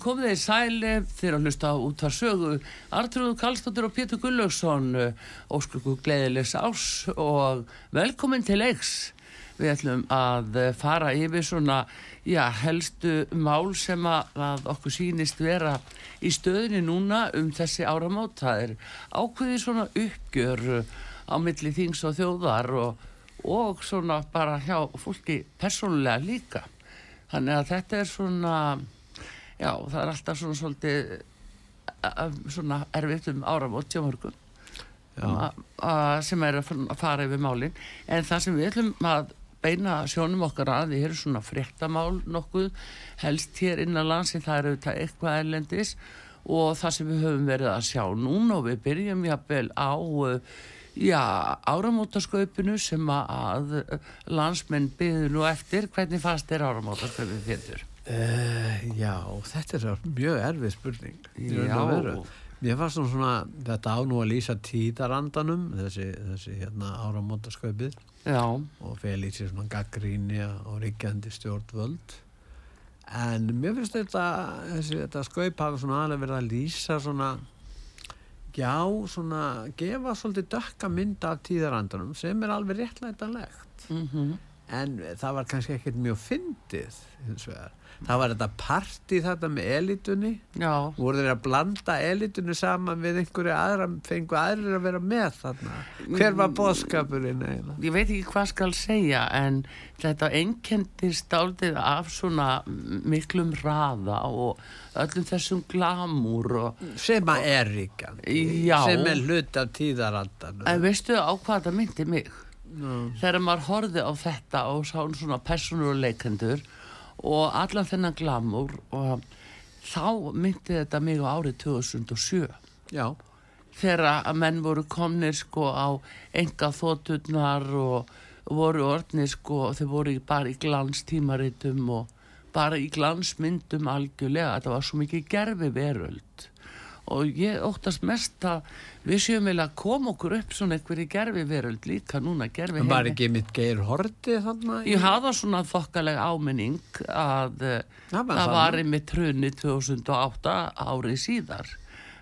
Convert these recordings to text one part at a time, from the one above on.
Komið þið sæli þegar að hlusta út að sögu. Artrúður Kallstóttir og Pétur Gullaugsson óskuðu gleðilegs ás og velkomin til leiks. Við ætlum að fara yfir svona já, helstu mál sem að okkur sínist vera í stöðinni núna um þessi áramót. Það er ákveði svona uppgjör á milli þings og þjóðar og, og svona bara hjá fólki persónulega líka. Þannig að þetta er svona Já, það er alltaf svona svolítið svona erfitt um áramót hjá mörgum. Sem er að fara yfir málinn en það sem við ætlum að beina sjónum okkar að því er svona fréttamál nokkuð helst hér innan landsin það eru þetta eitthvað erlendis. Og það sem við höfum verið að sjá núna og við byrjum jáfnvel á já, áramótasköpunu sem að landsmenn byggðu nú eftir. Hvernig fannst er áramótasköpun fyrir? Uh, já, þetta er mjög erfið spurning Mér fannst svona, svona þetta á nú að lýsa títarandanum þessi, þessi hérna, áramótasköpið og fel í sér svona gaggríni og ríkjandi stjórnvöld. En mér finnst þetta þessi, þetta sköp hafa svona aðlega verið að lýsa svona já, svona gefa svolítið dökka mynda af tíðarandanum sem er alveg réttlætanlegt. Mm -hmm. En það var kannski ekkert mjög fyndið það var þetta parti þetta með elitunni Já. voru þeir að blanda elitunni saman við einhverju aðra fengu aðrir að vera með þarna? Hver var bóðskapurinn eiginlega? Ég veit ekki hvað skal segja en þetta einkendist áldið af svona miklum raða og öllum þessum glamúr og, sem að er ríkan sem er hlut af tíðarandan en veistu á hvað það myndi mig no. þegar maður horfið á þetta og sá svona personuleikendur og allan þennan glamur og þá myndi þetta mig á árið 2007 já. Þegar að menn voru komnir sko á enga þótturnar og voru orðnir sko þeir voru bara í glanstímaritum og bara í glansmyndum algjörlega. Þetta var svo mikið gerfi veröld og ég óttast mest að við séum vel að koma okkur upp svona einhverju gerfi veröld líka núna gerfi heimi. Var ekki mitt geir horti þannig? Ég hafa svona þokkalega áminning að það, var einmitt trunni 2008 árið síðar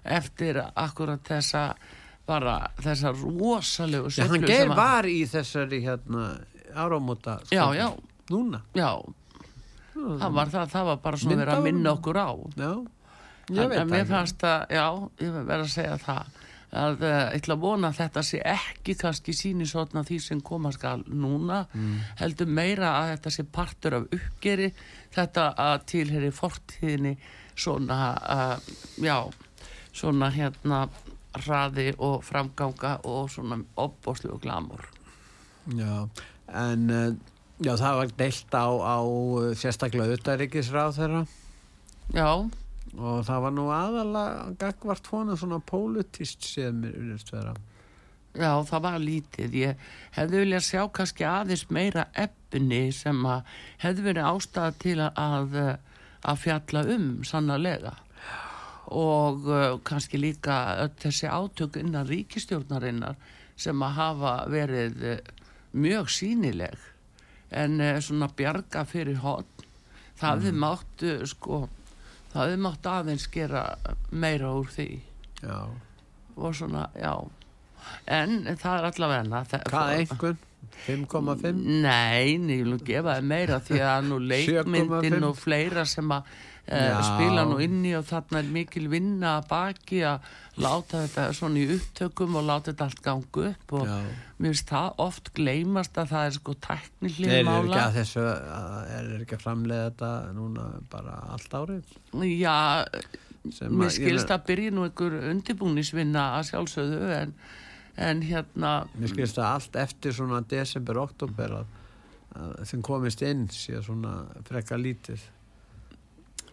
eftir akkurat þessa bara þessa rosalegu Já, hann geir var í þessari hérna áramóta Já, já Núna? Já, það var það, það var bara svona verið að minna okkur á Já Ég veit það. Mér fannst að, já, ég verði að segja það að uh, ég ætla að vona að þetta sé ekki kannski síni svona því sem koma skal núna mm. heldur meira að þetta sé partur af uppgeri þetta að tilheri fortíðinni svona, uh, já, svona hérna hraði og framganga og svona opbóslu og glamur. Já, en uh, já, það var deilt á, á sérstaklega auðvitaðrikisráð þeirra. Já, og það var nú aðalega gagvart honum svona pólutist séð mér unnist vera. Já, það var lítið. Ég hefði viljað sjá kannski aðeins meira efni sem að hefði verið ástæða til að að fjalla um sannarlega. Og uh, kannski líka þessi átök innan ríkistjórnarinnar sem að hafa verið uh, mjög sínileg en uh, svona bjarga fyrir hotn það hefði mm. máttu sko það hefði mátt aðeins gera meira úr því já. og svona, já en það er allavega hvað einhvern? 5,5? Nei, ég vil nú gefa það meira því að nú leikmyndin og fleira sem að uh, spila nú inni og þarna er mikil vinna að baki að láta þetta svona í upptökum og láta þetta allt gangu upp og Já. mér finnst það oft gleymast að það er sko teknileg mála. Er ekki að þessu, er ekki að framlega þetta núna bara allt árið? Já, mér skilst að byrja nú einhver undibúnisvinna að sjálfsögðu en en hérna Mér skilst að allt eftir svona desember, oktober að, að þeim komist inn sé svona frekka lítið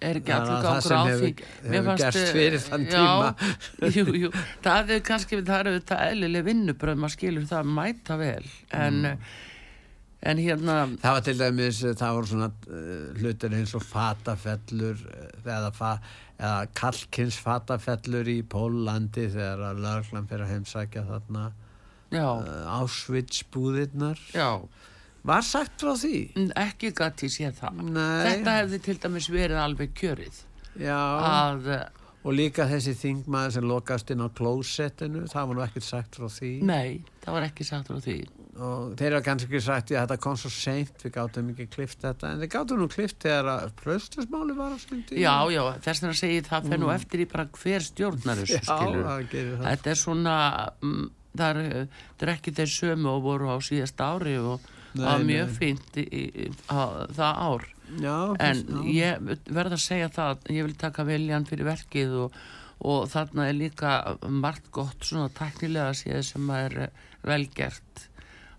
er ekki allur gangur á því. hefur gerst fyrir þann tíma. jú, jú, það er kannski það eru þetta eðlileg vinnubröð maður skilur það mæta vel. En, mm. en hérna það var til dæmis, það voru svona uh, hlutir eins og fatafellur eða fatafellur eða Kalkins fatafellur í Pólandi þegar að laglan fyrir að heimsækja þarna uh, Auschwitz búðirnar Já Var sagt frá því? Ekki gæti sé það. Nei. Þetta hefði til dæmis verið alveg kjörið. Já. Að, Og líka þessi þingmaður sem lokast inn á klósettinu það var nú ekkert sagt frá því. Nei, það var ekki sagt frá því. Og þeir eru kannski ekki sagt að þetta kom svo seint við gáttum ekki klift þetta. En þeir gáttum nú klift þegar að pröstusmáli var á stundi Já, já, þess að segja það fer nú mm. eftir í bara hver stjórnar þessu skilur þetta er svona um, það er ekki þeir sömu og voru á síðast ári og það var mjög nei. fínt í, í, á, það ár já, en já. ég verða að segja það ég vil taka veljan fyrir verkið og, og þarna er líka margt gott svona teknilega séð sem er velgert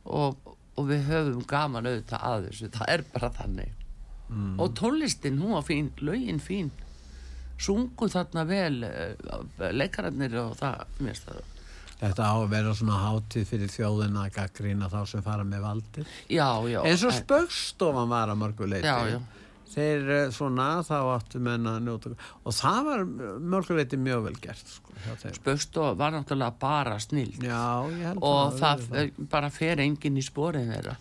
og, og við höfum gaman auðvitað að þessu, það er bara þannig mm. og tólistinn, hún var fín lögin fín sungu þarna vel eh, leikararnir og það, mér staður Þetta á að vera svona hátíð fyrir þjóðina að gaggrýna þá sem fara með valdir Já, já En svo spöggstofan var að mörguleiti Já, já. Þeir eh, svona þá áttu menna njóta og það var mörguleiti mjög vel gert sko, Spöggstof var náttúrulega bara snild. Og það, það bara fer engin í spórið þeirra.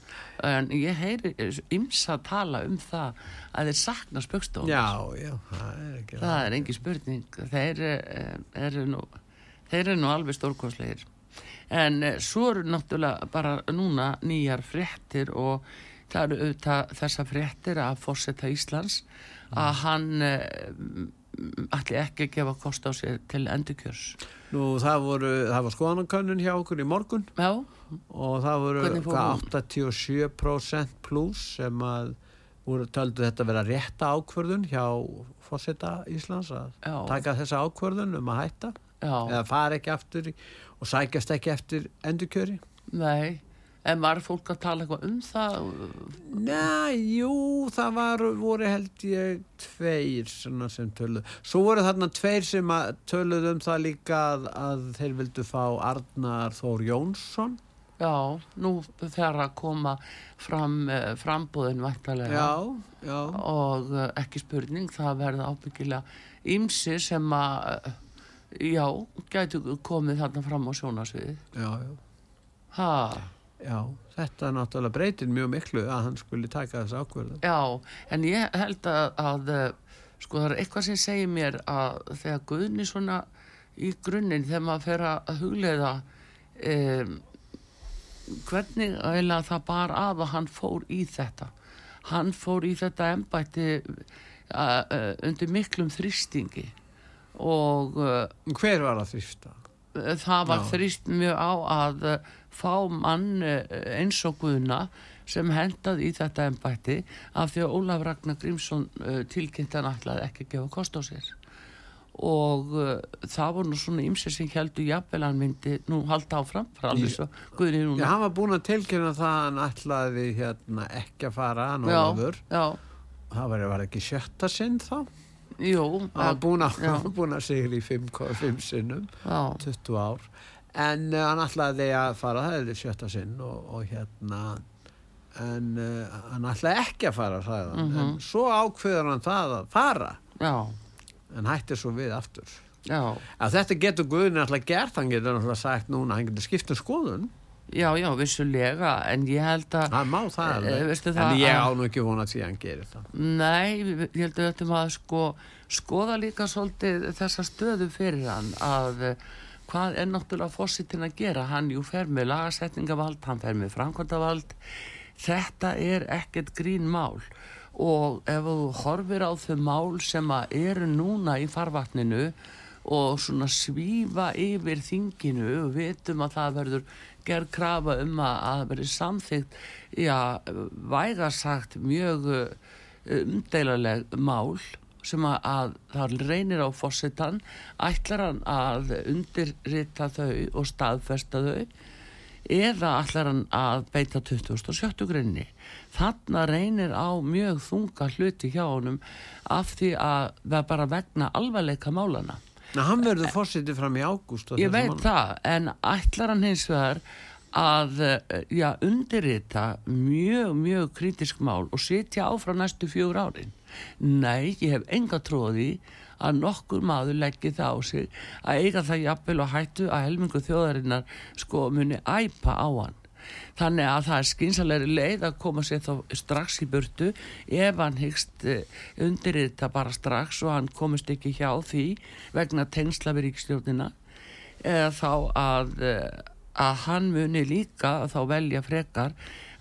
En ég heyri ymsa að tala um það að þeir sakna spöggstof Já, já, það er ekki það er engin spurning. Þeir eh, eru nú þeir eru nú alveg stórkonslegir en eh, svo eru náttúrulega bara núna nýjar fréttir og það eru auðvitað þessa fréttir að fórsetta Íslands að mm. hann allir ekki gefa kost á sér til endurkjörs Nú það voru, það var skoðanakönnun hjá okkur í morgun Já. og það voru 87% pluss sem að voru töldu þetta að vera rétta ákvörðun hjá fórsetta Íslands að Já. taka þessa ákvörðun um að hætta Já. eða fara ekki aftur og sækjast ekki eftir endurkjöri Nei En var fólk að tala eitthvað um það? Næ, jú, það var, voru held ég tveir sem töluð. Svo voru þarna tveir sem töluð um það líka að, að þeir vildu fá Arnar Þór Jónsson. Já, nú þegar að koma fram eh, frambúðin já. Og eh, ekki spurning, það verða ábyggilega ymsi sem að, já, gætu komið þarna fram á sjónasviði. Já, já. Hæ? Já, þetta er náttúrulega breytin mjög miklu að hann skuli taka þessu ákverðu. Já, en ég held að, að sko það er eitthvað sem segir mér að þegar Guðni svona í grunninn þegar maður fer að hugleiða um, hvernig eiginlega það bar af að hann fór í þetta. Hann fór í þetta ennbætti uh, uh, undir miklum þrýstingi og... Uh, Hver var að þrýsta? Það var þrýst mjög á að fá mann eins og Guðna sem hendaði í þetta ennbætti af því að Ólaf Ragnar Grímsson uh, tilkynnt hann alltaf ekki að gefa kost á sér. Og uh, það voru nú svona ymsið sem heldur jafnvel hann myndi nú halda áfram frá alveg svo Guðni núna. Já, hann var búin að tilkynna það hann ætlaði hérna, ekki að fara hann Ólafur það var, var ekki sjötta sinn þá Jú hann var búin að, að segja í 5 sinnum 20 ár. En uh, hann ætlaði að fara það er sjötta sinn og, og hérna en uh, hann ætlaði ekki að fara það mm -hmm. en mhm. svo ákveður hann það að fara. Já. en hættir svo við aftur. Að þetta getur Guðin alltaf gert hann getur alltaf sagt núna, hann getur skipt um skoðun Já, já, vissulega, en ég held að... Það má það alveg, e, en ég á nú ekki vonað því að hann gerir það. Nei, ég held að þetta maður sko, skoða líka svolítið þessa stöðu fyrir hann að hvað er náttúrulega fósittin að gera? Hann jú fer með lagasetningavald hann fer með framkvæmdavald þetta er ekkert grín mál. Og ef þú horfir á þau mál sem eru núna í farvatninu og svona svífa yfir þinginu og vitum að það verður gerð krafa um að það verður samþygt já, vægarsagt mjög umdeilaleg mál sem að, að það reynir á fósittan ætlar hann að undirrita þau og staðfesta þau eða ætlar hann að beita 2070 grunni þarna reynir á mjög þunga hluti hjá honum af því að það bara vegna alvarleika málana Ná, hann verður fósitið fram í ágúst ég veit mann. það, en ætlar hann hins vegar að já, undirrita mjög, mjög kritisk mál og setja áfram næstu fjögur árin Nei, ég hef enga tróði að nokkur maður leggji það á sig að eiga það jafnvel og hættu að helmingu þjóðarinnar sko muni æpa á hann. Þannig að það er skynsalegri leið að koma sér þá strax í burtu ef hann hyggst eh, undir þetta bara strax og hann komist ekki hjá því vegna tengsla við ríkstjórnina eða þá að, eh, að hann muni líka að þá velja frekar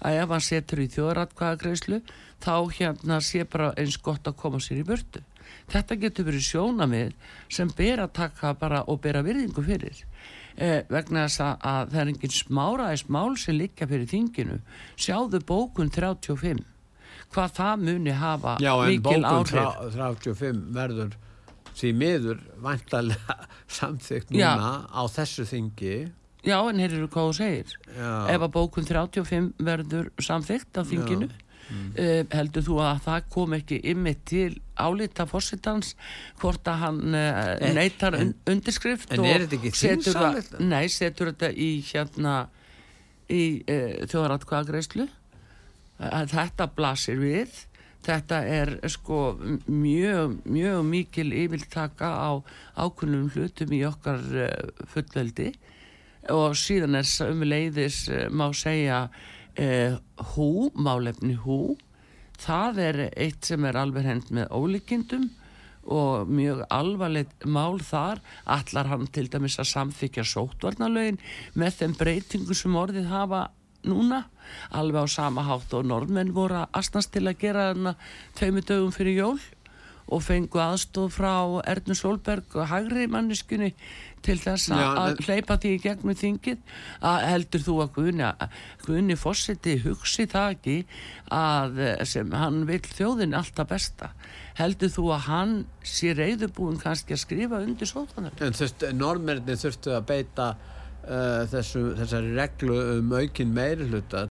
að ef hann setur í þjóðratkvæðagreyslu þá hérna sé bara eins gott að koma sér í burtu. Þetta getur verið sjónamið sem ber að taka bara og bera virðingu fyrir. Eh, vegna þess að, að það er engin smáraðis mál sem líka fyrir þinginu. Sjáðu bókun 35. Hvað það muni hafa Já, mikil áhrif. Já, en bókun 35 verður því miður vantarlega samþygt núna Já. á þessu þingi. Já, en hér eru hvað þú segir. Já. Ef að bókun 35 verður samþygt af þinginu. Já mm. heldur þú að það kom ekki ymmið til álita fósittans hvort að hann uh, neytar en, undirskrift en er þetta ekki þinsalegt? Nei, setur þetta í hérna í uh, þjóðratkvæðagreyslu þetta blasir við þetta er sko mjög, mjög mikil yfirtaka á ákunnum hlutum í okkar fullveldi og síðan er umleiðis má segja eh, hú, málefni hú það er eitt sem er alveg hend með ólíkindum og mjög alvarlegt mál þar. Allar hann til dæmis að samþykja sótvarnalögin með þeim breytingu sem orðið hafa núna? Alveg á sama hátt og norðmenn voru að astnast til að gera þarna tveimu dögum fyrir jól og fengu aðstof frá Ernur Solberg og Hagri manniskunni til þess að, að hleypa því í gegnum þingið. Að heldur þú að Guðni, Guðni Fossetti hugsi það ekki að sem hann vil þjóðin alltaf besta? Heldur þú að hann sé reyðubúin kannski að skrifa undir sótanar En þú veist, normernir þurftu að beita uh, þessu, þessari reglu um aukin meiri hluta